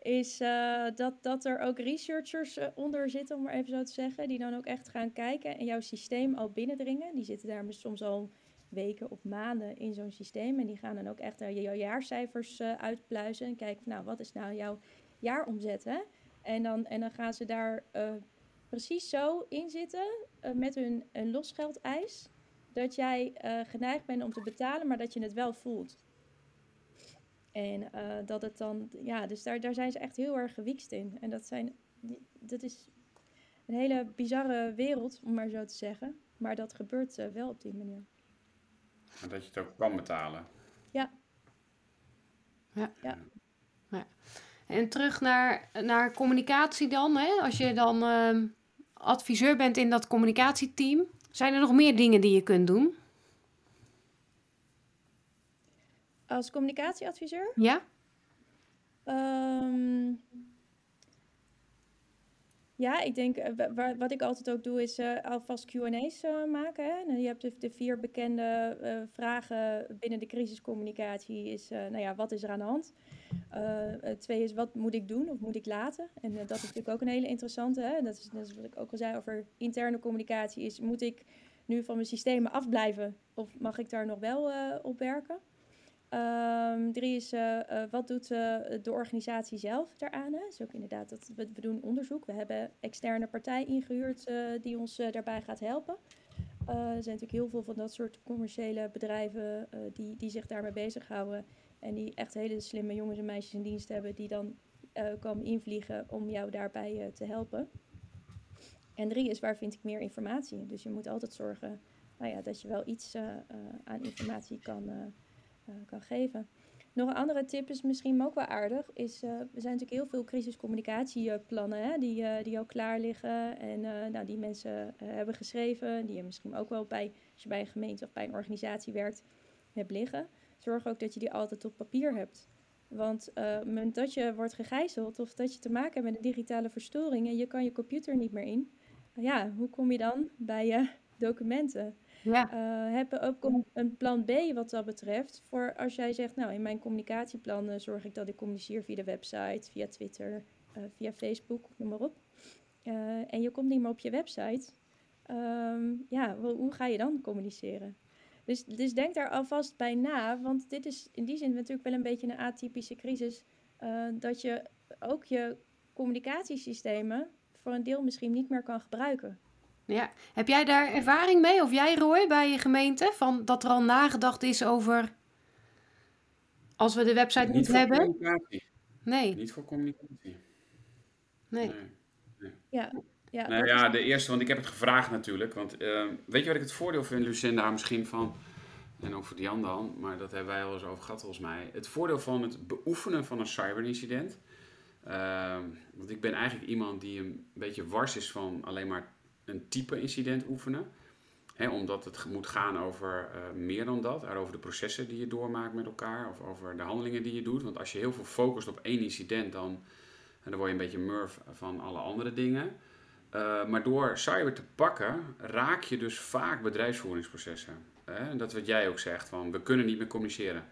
Is eh, dat, dat er ook researchers eh, onder zitten, om maar even zo te zeggen, die dan ook echt gaan kijken en jouw systeem al binnendringen. Die zitten daar soms al weken of maanden in zo'n systeem en die gaan dan ook echt jouw jaarcijfers eh, uitpluizen en kijken van nou, wat is nou jouw jaaromzet, hè? En dan, en dan gaan ze daar precies zo in zitten met hun een losgeldeis. Dat jij geneigd bent om te betalen, maar dat je het wel voelt. En eh, dat het dan, ja, dus daar, daar zijn ze echt heel erg gewiekst in. En dat, zijn, dat is een hele bizarre wereld, om maar zo te zeggen. Maar dat gebeurt eh, wel op die manier. En dat je het ook kan betalen. En terug naar, naar communicatie dan. Hè? Als je dan ehm, adviseur bent in dat communicatieteam. Zijn er nog meer dingen die je kunt doen? Als communicatieadviseur Ja? Ehm, ja, ik denk, eh, wa- wa- wat ik altijd ook doe, is eh, alvast Q&A's eh, maken. Hè? Nou, je hebt de, de vier bekende vragen binnen de crisiscommunicatie. Is, nou ja, wat is er aan de hand? Twee is, wat moet ik doen of moet ik laten? En dat is natuurlijk ook een hele interessante. Hè? Dat, is, dat is wat ik ook al zei over interne communicatie. Is, moet ik nu van mijn systemen afblijven of mag ik daar nog wel op werken? Ehm, drie is, eh, eh, wat doet eh, de organisatie zelf daaraan? Hè? Ook inderdaad, dat, we, doen onderzoek. We hebben externe partij ingehuurd eh, die ons daarbij gaat helpen. Er zijn natuurlijk heel veel van dat soort commerciële bedrijven die, die zich daarmee bezighouden. En die echt hele slimme jongens en meisjes in dienst hebben die dan komen invliegen om jou daarbij te helpen. En drie is, waar vind ik meer informatie? Dus je moet altijd zorgen nou ja, dat je wel iets aan informatie kan, kan geven. Nog een andere tip is misschien ook wel aardig. Is, eh, er zijn natuurlijk heel veel crisiscommunicatieplannen hè, die, eh, die al klaar liggen. En eh, nou, die mensen eh, hebben geschreven. Die je misschien ook wel bij, als je bij een gemeente of bij een organisatie werkt, hebt liggen. Zorg ook dat je die altijd op papier hebt. Want eh, moment dat je wordt gegijzeld of dat je te maken hebt met een digitale verstoring en je kan je computer niet meer in. Ja, hoe kom je dan bij je documenten? Ja. Eh heb ook een, plan B wat dat betreft. Voor als jij zegt, nou in mijn communicatieplan eh, zorg ik dat ik communiceer via de website, via Twitter, eh, via Facebook, noem maar op. Eh, en je komt niet meer op je website. Ehm, ja, wel, hoe ga je dan communiceren? Dus, dus denk daar alvast bij na, want dit is in die zin natuurlijk wel een beetje een atypische crisis. dat je ook je communicatiesystemen voor een deel misschien niet meer kan gebruiken. Ja. Heb jij daar ervaring mee, of jij Roy, bij je gemeente? Van dat er al nagedacht is over... Als we de website niet, Niet voor hebben? communicatie. Nee, Niet voor communicatie. nee. Ja, ja, Nou ja, de eerste, want ik heb het gevraagd natuurlijk. Want eh, weet je wat ik het voordeel vind, Lucinda, misschien van... En ook voor Diane dan, maar dat hebben wij al eens over gehad volgens mij. Het voordeel van het beoefenen van een cyberincident. Ehm, want ik ben eigenlijk iemand die een beetje wars is van alleen maar een type incident oefenen. Hè, omdat het moet gaan over eh, meer dan dat. Over de processen die je doormaakt met elkaar. Of over de handelingen die je doet. Want als je heel veel focust op één incident, dan, dan word je een beetje murf van alle andere dingen. Maar door cyber te pakken, raak je dus vaak bedrijfsvoeringsprocessen. Dat wat jij ook zegt, van we kunnen niet meer communiceren.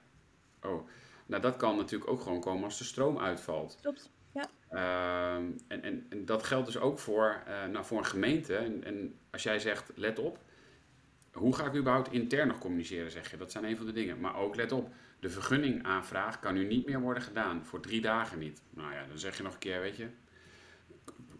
Oh, nou dat kan natuurlijk ook gewoon komen als de stroom uitvalt. Ja, Uh, en, en, en, dat geldt dus ook voor, uh, nou, voor een gemeente. En, en, als jij zegt, let op, hoe ga ik überhaupt intern nog communiceren, zeg je. Dat zijn een van de dingen. Maar ook, let op, de vergunningaanvraag kan nu niet meer worden gedaan. Voor drie dagen niet. Nou ja, dan zeg je nog een keer, weet je,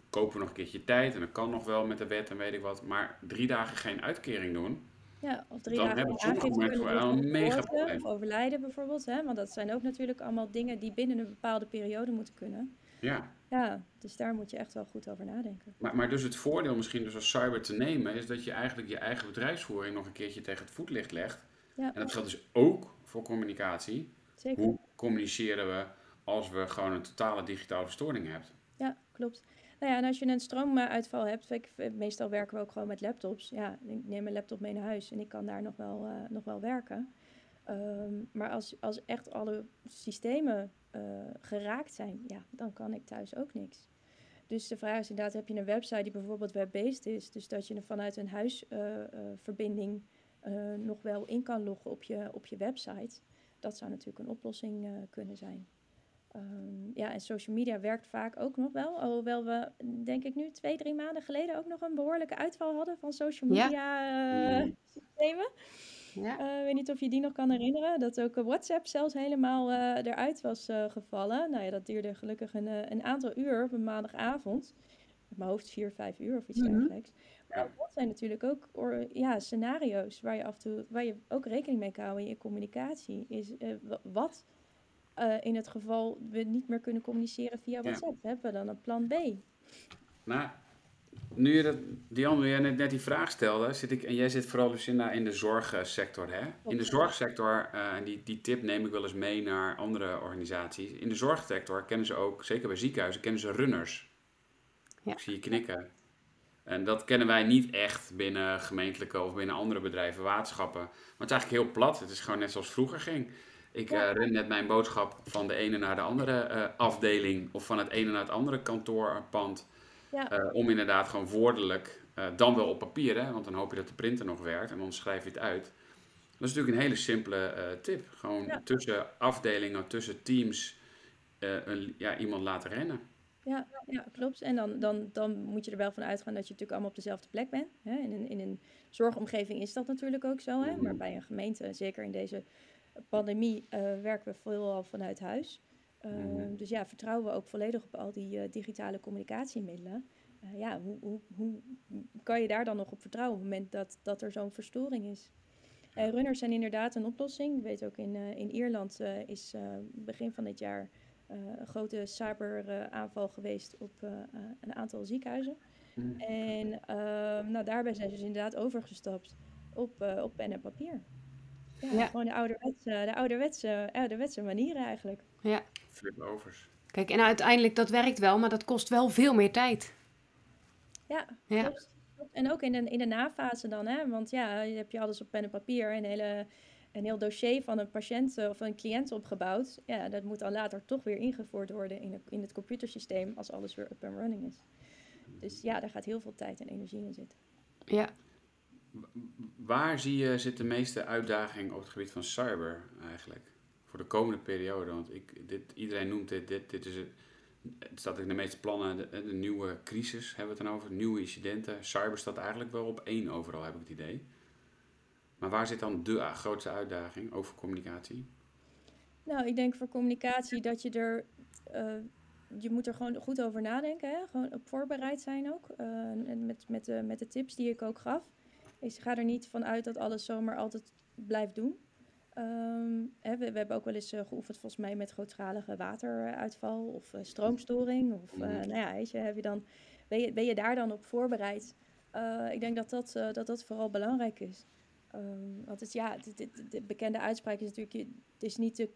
kopen we nog een keertje tijd. En dat kan nog wel met de wet en weet ik wat. Maar drie dagen geen uitkering doen. Ja, of drie dan dagen hebben sommige mensen wel een mega probleem. Of overlijden bijvoorbeeld. Hè? Want dat zijn ook natuurlijk allemaal dingen die binnen een bepaalde periode moeten kunnen. Ja. Ja, dus daar moet je echt wel goed over nadenken. Maar, maar dus het voordeel misschien dus als cyber te nemen... is dat je eigenlijk je eigen bedrijfsvoering nog een keertje tegen het voetlicht legt. Ja, En dat geldt dus ook voor communicatie. zeker. Hoe communiceren we als we gewoon een totale digitale verstoring hebben. Ja, klopt. Nou ja, en als je een stroomuitval hebt, ik, meestal werken we ook gewoon met laptops. Ja, ik neem mijn laptop mee naar huis en ik kan daar nog wel, uh, nog wel werken. Um, maar als, als echt alle systemen uh, geraakt zijn, ja, dan kan ik thuis ook niks. Dus de vraag is inderdaad, heb je een website die bijvoorbeeld web-based is, dus dat je vanuit een huisverbinding uh, nog wel in kan loggen op je, op je website. Dat zou natuurlijk een oplossing kunnen zijn. Um, ja, en social media werkt vaak ook nog wel. Alhoewel we, denk ik nu, twee, drie maanden geleden ook nog een behoorlijke uitval hadden van social media ja. uh, systemen. Ja. Uh, ik weet niet of je die nog kan herinneren. Dat ook WhatsApp zelfs helemaal uh, eruit was gevallen. Nou ja, dat duurde gelukkig een, een aantal uur op een maandagavond. Op mijn hoofd vier, vijf uur of iets mm dergelijks. Maar dat zijn natuurlijk ook ja, scenario's waar je af en toe waar je ook rekening mee kan houden in je communicatie. Is wat in het geval we niet meer kunnen communiceren via WhatsApp, ja. hebben we dan een plan B? Nou, nu je dat, Diane, nu jij net, net die vraag stelde, zit ik, en jij zit vooral Lucinda in de zorgsector, hè? In de zorgsector, uh, en die, die tip neem ik wel eens mee naar andere organisaties. In de zorgsector kennen ze ook, zeker bij ziekenhuizen, kennen ze runners. Ja. Ik zie je knikken. En dat kennen wij niet echt binnen gemeentelijke of binnen andere bedrijven, waterschappen. Maar het is eigenlijk heel plat. Het is gewoon net zoals vroeger ging. Ik uh, ren net mijn boodschap van de ene naar de andere uh, afdeling of van het ene naar het andere kantoorpand. Ja. Uh, om inderdaad gewoon woordelijk, dan wel op papier, hè, want dan hoop je dat de printer nog werkt en dan schrijf je het uit. Dat is natuurlijk een hele simpele tip. Gewoon ja. tussen afdelingen, tussen teams, een, ja, iemand laten rennen. Ja, ja klopt. En dan, dan, dan moet je er wel van uitgaan dat je natuurlijk allemaal op dezelfde plek bent. Hè. In, een, in een zorgomgeving is dat natuurlijk ook zo. Hè. Maar bij een gemeente, zeker in deze pandemie werken we veelal vanuit huis. Uh, mm. Dus ja, vertrouwen we ook volledig op al die uh, digitale communicatiemiddelen. ja, hoe, hoe, hoe, kan je daar dan nog op vertrouwen op het moment dat, dat er zo'n verstoring is? runners zijn inderdaad een oplossing. Ik weet ook in, in Ierland is begin van dit jaar een grote cyberaanval geweest op een aantal ziekenhuizen. Mm. En nou, daarbij zijn ze dus inderdaad overgestapt op, op pen en papier. Ja, gewoon de ouderwetse, de ouderwetse, ouderwetse manieren eigenlijk. Ja. Flip-overs. Kijk, en uiteindelijk, dat werkt wel, maar dat kost wel veel meer tijd. Ja, ja. En ook in de, in de nafase dan, hè. Want ja, je hebt je alles op pen en papier en hele, een heel dossier van een patiënt of een cliënt opgebouwd. Ja, dat moet dan later toch weer ingevoerd worden in, in het computersysteem als alles weer up and running is. Dus ja, daar gaat heel veel tijd en energie in zitten. Ja, Waar zie je zit de meeste uitdaging op het gebied van cyber eigenlijk? Voor de komende periode. Want ik, dit, iedereen noemt dit, dit, is het, het staat in de meeste plannen, de, de, nieuwe crisis hebben we het dan over, nieuwe incidenten. Cyber staat eigenlijk wel op één overal, heb ik het idee. Maar waar zit dan de grootste uitdaging over communicatie? Nou, ik denk voor communicatie dat je er, uh, je moet er gewoon goed over nadenken. Hè? Gewoon op voorbereid zijn ook. Uh, met, met, de, met de tips die ik ook gaf. Ik ga er niet van uit dat alles zomaar altijd blijft doen. Ehm, hè, we, we, hebben ook wel eens uh, geoefend volgens mij met grootschalige wateruitval of uh, stroomstoring. Of uh, nou ja, weet je, heb je dan, ben, je, ben je daar dan op voorbereid? ik denk dat dat, dat dat vooral belangrijk is. Um, want het, ja, de, de, bekende uitspraak is natuurlijk, het is niet de,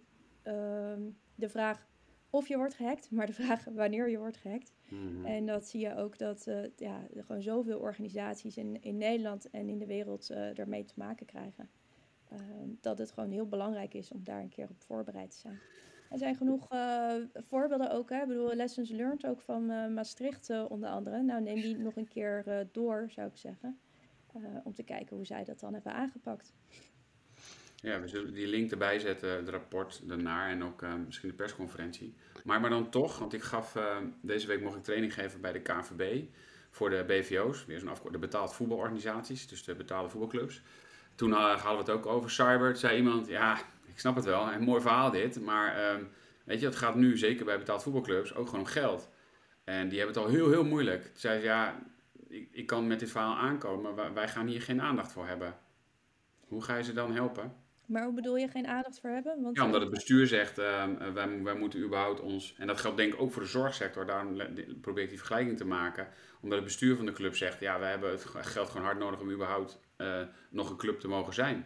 ehm, de vraag of je wordt gehackt, maar de vraag wanneer je wordt gehackt. Mhm. En dat zie je ook dat uh, ja, er gewoon zoveel organisaties in, in Nederland en in de wereld uh, ermee te maken krijgen. Uh, dat het gewoon heel belangrijk is om daar een keer op voorbereid te zijn. Er zijn genoeg uh, voorbeelden ook. Hè? Ik bedoel, lessons learned ook van Maastricht onder andere. Nou, neem die nog een keer door, zou ik zeggen. om te kijken hoe zij dat dan hebben aangepakt. Ja, we zullen die link erbij zetten, het rapport daarnaar en ook misschien de persconferentie. Maar, maar dan toch, want ik gaf, deze week mocht ik training geven bij de KVB voor de BVO's, weer zo'n de betaald voetbalorganisaties, dus de betaalde voetbalclubs. Toen uh, hadden we het ook over cyber. Toen zei iemand, ja, ik snap het wel, een mooi verhaal dit, maar ehm, weet je, het gaat nu, zeker bij betaald voetbalclubs, ook gewoon om geld. En die hebben het al heel, heel moeilijk. Toen zei ze, ja, ik, ik kan met dit verhaal aankomen, maar wij gaan hier geen aandacht voor hebben. Hoe ga je ze dan helpen? Maar hoe bedoel je geen aandacht voor hebben? Want ja, omdat het bestuur zegt, uh, wij, wij moeten überhaupt ons... En dat geldt denk ik ook voor de zorgsector. Daarom probeer ik die vergelijking te maken. Omdat het bestuur van de club zegt, ja, wij hebben het geld gewoon hard nodig om überhaupt nog een club te mogen zijn.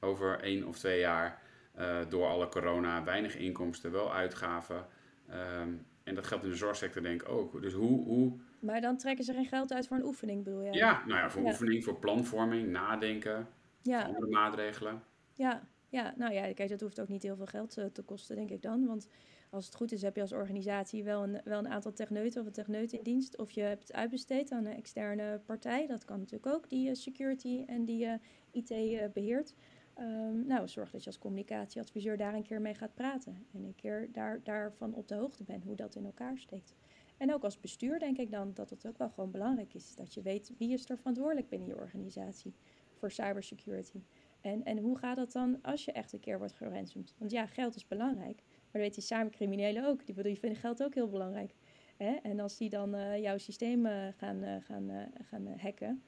Over één of twee jaar, uh, door alle corona, weinig inkomsten, wel uitgaven. Ehm, en dat geldt in de zorgsector denk ik ook. Dus hoe, hoe... Maar dan trekken ze geen geld uit voor een oefening, bedoel je? Ja, nou ja, voor oefening, voor planvorming, nadenken, ja. andere maatregelen. Ja, ja, nou ja, kijk, dat hoeft ook niet heel veel geld eh, te kosten, denk ik dan. Want als het goed is, heb je als organisatie wel een, wel een aantal techneuten of een techneut in dienst. Of je hebt het uitbesteed aan een externe partij. Dat kan natuurlijk ook, die uh, security en die uh, IT uh, beheert. Um, nou, zorg dat je als communicatieadviseur daar een keer mee gaat praten. En een keer daar, daarvan op de hoogte bent, hoe dat in elkaar steekt. En ook als bestuur denk ik dan dat het ook wel gewoon belangrijk is. Dat je weet wie is er verantwoordelijk binnen je organisatie voor cybersecurity. En, en hoe gaat dat dan als je echt een keer wordt geransomd? Want ja, geld is belangrijk. Maar dat weten die criminelen ook. Die, die vinden geld ook heel belangrijk. Hè? En als die dan uh, jouw systeem uh, gaan, uh, gaan, gaan hacken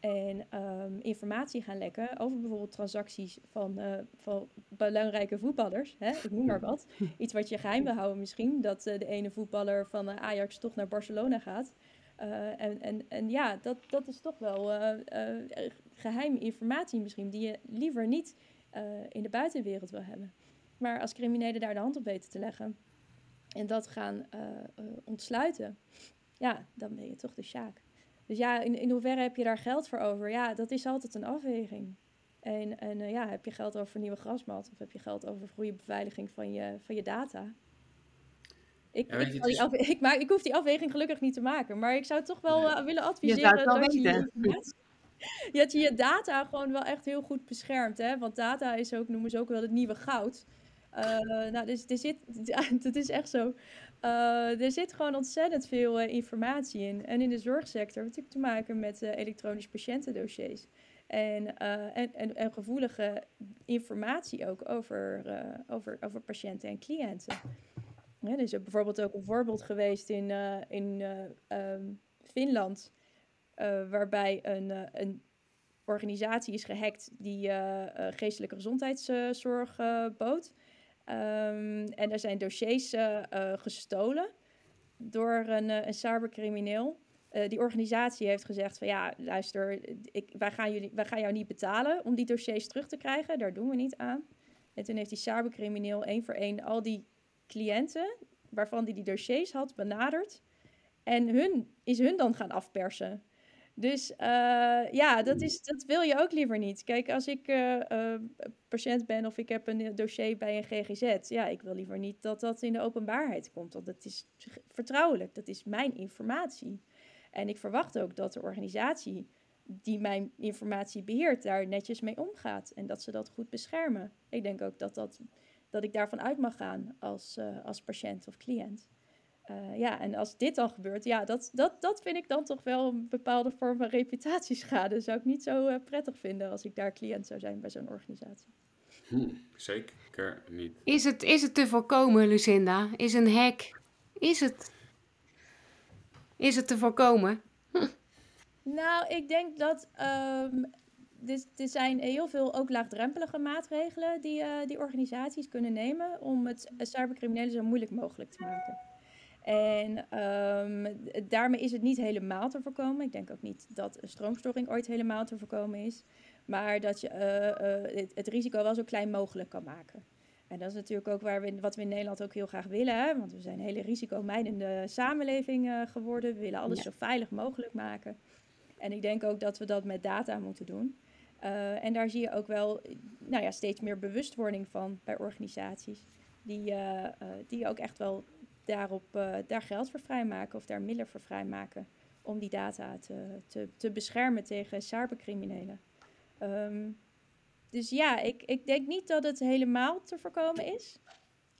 en um, informatie gaan lekken over bijvoorbeeld transacties van, van belangrijke voetballers, hè? ik noem maar wat. Iets wat je geheim wil houden misschien, dat de ene voetballer van Ajax toch naar Barcelona gaat. en, en, en ja, dat, dat is toch wel geheime informatie misschien, die je liever niet in de buitenwereld wil hebben. Maar als criminelen daar de hand op weten te leggen en dat gaan uh, uh, ontsluiten, ja, dan ben je toch de sjaak. Dus ja, in, in hoeverre heb je daar geld voor over? Ja, dat is altijd een afweging. En, en uh, ja, heb je geld over nieuwe grasmat of heb je geld over goede beveiliging van je, van je data? Ik, ja, ik, ik, maak, ik hoef die afweging gelukkig niet te maken, maar ik zou toch wel willen adviseren je dat je, dat je je data gewoon wel echt heel goed beschermt. Hè? Want data is ook, noemen ze ook wel het nieuwe goud. Uh, nou, dus er zit, dat is echt zo. Uh, er zit gewoon ontzettend veel uh, informatie in. En in de zorgsector heeft natuurlijk te maken met elektronisch patiëntendossiers. En, en, en, gevoelige informatie ook over, over, over patiënten en cliënten. Ja, er is bijvoorbeeld ook een voorbeeld geweest in, in um, Finland, waarbij een, een organisatie is gehackt die geestelijke gezondheidszorg bood. Um, en er zijn dossiers uh, gestolen door een, uh, een cybercrimineel. die organisatie heeft gezegd van ja, luister, ik, wij, gaan jullie, wij gaan jou niet betalen om die dossiers terug te krijgen. Daar doen we niet aan. En toen heeft die cybercrimineel één voor één al die cliënten waarvan die die dossiers had benaderd. En hun, is hun dan gaan afpersen. Dus uh, ja, dat, is, dat wil je ook liever niet. Kijk, als ik uh, uh, patiënt ben of ik heb een dossier bij een GGZ, ja, ik wil liever niet dat dat in de openbaarheid komt. Want dat is vertrouwelijk, dat is mijn informatie. En ik verwacht ook dat de organisatie die mijn informatie beheert, daar netjes mee omgaat. En dat ze dat goed beschermen. Ik denk ook dat, dat, dat ik daarvan uit mag gaan als, als patiënt of cliënt. Uh, ja, en als dit dan gebeurt, ja, dat, dat, dat vind ik dan toch wel een bepaalde vorm van reputatieschade. Zou ik niet zo uh, prettig vinden als ik daar cliënt zou zijn bij zo'n organisatie. Hm, zeker niet. Is het, is het te voorkomen, Lucinda? Is een hack, is het, is het te voorkomen? Hm. Nou, ik denk dat um, er, er zijn heel veel ook laagdrempelige maatregelen die, uh, die organisaties kunnen nemen om het cybercriminelen zo moeilijk mogelijk te maken. En um, daarmee is het niet helemaal te voorkomen. Ik denk ook niet dat een stroomstoring ooit helemaal te voorkomen is. Maar dat je uh, uh, het, het, risico wel zo klein mogelijk kan maken. En dat is natuurlijk ook waar we, wat we in Nederland ook heel graag willen. Hè? Want we zijn een hele risicomijdende samenleving uh, geworden. We willen alles zo veilig mogelijk maken. En ik denk ook dat we dat met data moeten doen. en daar zie je ook wel nou ja, steeds meer bewustwording van bij organisaties. Die, die ook echt wel daarop, uh, daar geld voor vrijmaken of daar middelen voor vrijmaken om die data te, te, te beschermen tegen cybercriminelen. Um, dus ja, ik, ik denk niet dat het helemaal te voorkomen is.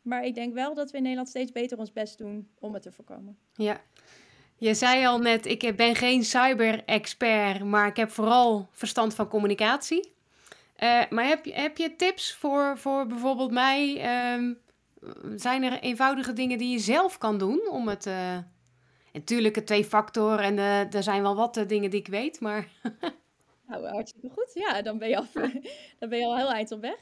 Maar ik denk wel dat we in Nederland steeds beter ons best doen om het te voorkomen. Ja, je zei al net, ik ben geen cyber-expert, maar ik heb vooral verstand van communicatie. Uh, maar heb je, heb je tips voor, voor bijvoorbeeld mij um, zijn er eenvoudige dingen die je zelf kan doen om het. Uh, natuurlijk het twee factor en uh, er zijn wel wat uh, dingen die ik weet, maar. nou, hartstikke goed. Ja, dan ben je al, dan ben je al heel eind op weg.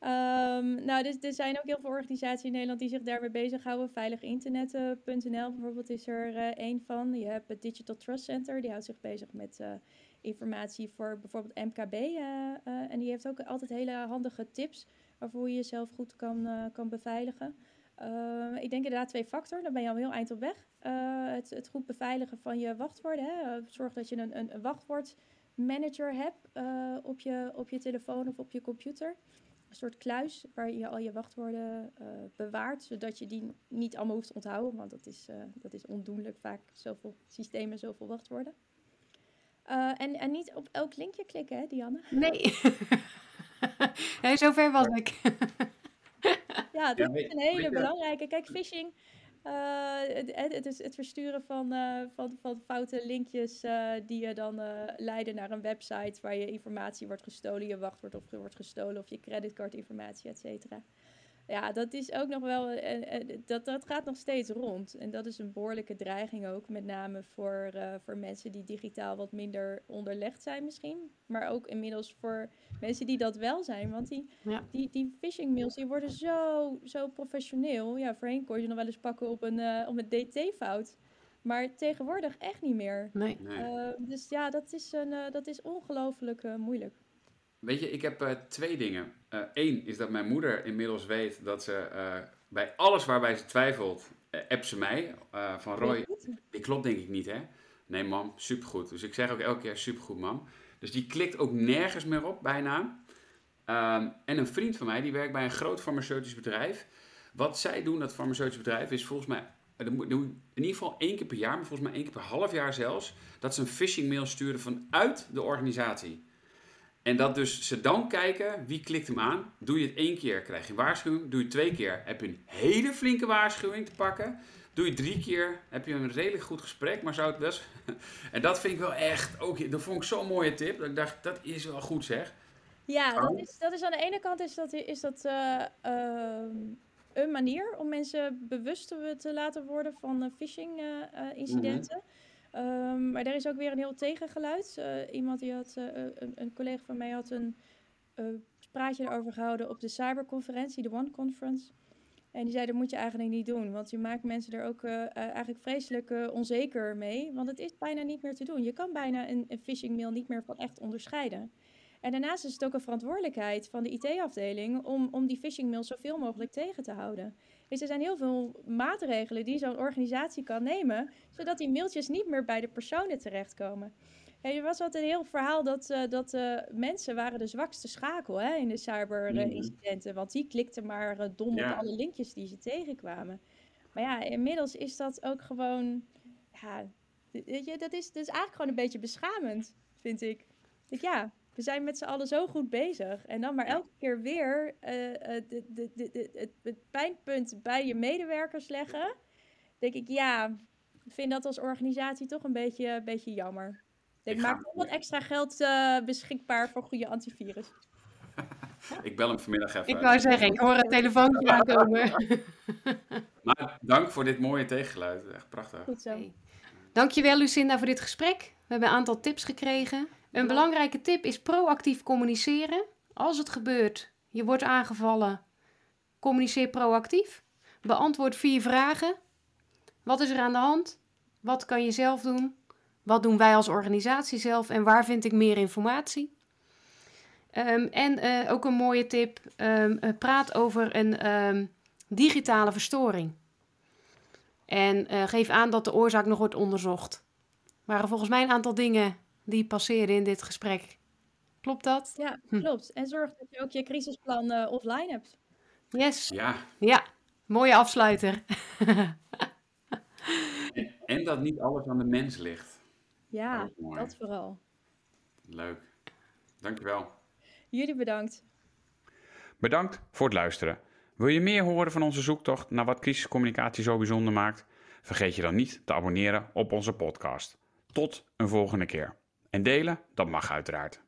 Um, nou, dus, er zijn ook heel veel organisaties in Nederland die zich daarmee bezighouden. Veiliginternet.nl bijvoorbeeld is er uh, één van. Je hebt het Digital Trust Center, die houdt zich bezig met informatie voor bijvoorbeeld MKB. En die heeft ook altijd hele handige tips hoe je jezelf goed kan, uh, kan beveiligen. Uh, ik denk inderdaad twee factor, dan ben je al heel eind op weg. Uh, het, het, goed beveiligen van je wachtwoorden. Hè. Zorg dat je een, een, wachtwoordmanager hebt op, je, op je telefoon of op je computer. Een soort kluis waar je al je wachtwoorden bewaart, zodat je die niet allemaal hoeft te onthouden, want dat is, dat is ondoenlijk vaak, zoveel systemen, zoveel wachtwoorden. en, en niet op elk linkje klikken, hè, Dianne? Nee. hey, zover was ik. ja, dat is een hele belangrijke. Kijk, phishing. Uh, het, het, is het versturen van, uh, van, van foute linkjes uh, die je dan leiden naar een website waar je informatie wordt gestolen, je wachtwoord of wordt gestolen of je creditcardinformatie, et cetera ja, dat is ook nog wel, uh, uh, dat, dat gaat nog steeds rond. En dat is een behoorlijke dreiging ook, met name voor, uh, voor mensen die digitaal wat minder onderlegd zijn misschien. Maar ook inmiddels voor mensen die dat wel zijn. Want die, ja. die, die phishing mails die worden zo, zo professioneel. Ja, voorheen kon je nog wel eens pakken op een, op een DT-fout. Maar tegenwoordig echt niet meer. Nee. nee. dus ja, dat is, een, dat is ongelooflijk moeilijk. Weet je, ik heb uh, twee dingen. Eén uh, is dat mijn moeder inmiddels weet dat ze uh, bij alles waarbij ze twijfelt, appt ze mij. van Roy, die klopt denk ik niet hè? Nee mam, supergoed. Dus ik zeg ook elke keer supergoed mam. Dus die klikt ook nergens meer op, bijna. Um, en een vriend van mij, die werkt bij een groot farmaceutisch bedrijf. Wat zij doen, dat farmaceutisch bedrijf, is volgens mij in ieder geval één keer per jaar, maar volgens mij één keer per half jaar zelfs, dat ze een phishing mail sturen vanuit de organisatie. En dat dus ze dan kijken wie klikt hem aan. Doe je het één keer, krijg je een waarschuwing. Doe je het twee keer, heb je een hele flinke waarschuwing te pakken. Doe je drie keer, heb je een redelijk goed gesprek, maar zou het best. en dat vind ik wel echt, ook, dat vond ik zo'n mooie tip. Dat ik dacht, dat is wel goed zeg. Ja, dat is, dat is aan de ene kant is dat, is dat uh, uh, een manier om mensen bewust te laten worden van uh, phishing uh, incidenten. Mm -hmm. Um, maar er is ook weer een heel tegengeluid. Uh, iemand die had, uh, een, een, collega van mij had een uh, praatje erover gehouden op de cyberconferentie, de One Conference. En die zei, dat moet je eigenlijk niet doen, want je maakt mensen er ook eigenlijk vreselijk onzeker mee. Want het is bijna niet meer te doen. Je kan bijna een, een phishing mail niet meer van echt onderscheiden. En daarnaast is het ook een verantwoordelijkheid van de IT-afdeling om, om die phishing mails zoveel mogelijk tegen te houden. Dus er zijn heel veel maatregelen die zo'n organisatie kan nemen, zodat die mailtjes niet meer bij de personen terechtkomen. Hey, er was altijd een heel verhaal dat, uh, dat uh, mensen waren de zwakste schakel hè, in de cyberincidenten. Mm. Want die klikten maar uh, dom ja. op alle linkjes die ze tegenkwamen. Maar ja, inmiddels is dat ook gewoon... Ja, weet je, dat is, dat is eigenlijk gewoon een beetje beschamend, vind ik. ik ja, we zijn met z'n allen zo goed bezig. En dan maar elke keer weer uh, de, de, de, het, het pijnpunt bij je medewerkers leggen. Denk ik, ja, ik vind dat als organisatie toch een beetje, een beetje jammer. Ik, maak toch wat extra geld uh, beschikbaar voor goede antivirus. ik bel hem vanmiddag even. Ik wou zeggen, ik hoor een telefoontje aankomen. maar dank voor dit mooie tegengeluid. Echt prachtig. Goed zo. Dankjewel Lucinda voor dit gesprek. We hebben een aantal tips gekregen. Een belangrijke tip is proactief communiceren. Als het gebeurt, je wordt aangevallen, communiceer proactief. Beantwoord vier vragen. Wat is er aan de hand? Wat kan je zelf doen? Wat doen wij als organisatie zelf en waar vind ik meer informatie? Um, en uh, ook een mooie tip: um, uh, praat over een um, digitale verstoring. En uh, geef aan dat de oorzaak nog wordt onderzocht. Waren volgens mij een aantal dingen die passeren in dit gesprek. Klopt dat? Ja, hm. klopt. En zorg dat je ook je crisisplan uh, offline hebt. Yes. Ja. Ja, mooie afsluiter. en, en, dat niet alles aan de mens ligt. Ja, dat vooral. Leuk. Dankjewel. Jullie bedankt. Bedankt voor het luisteren. Wil je meer horen van onze zoektocht naar wat crisiscommunicatie zo bijzonder maakt? Vergeet je dan niet te abonneren op onze podcast. Tot een volgende keer. En delen, dat mag uiteraard.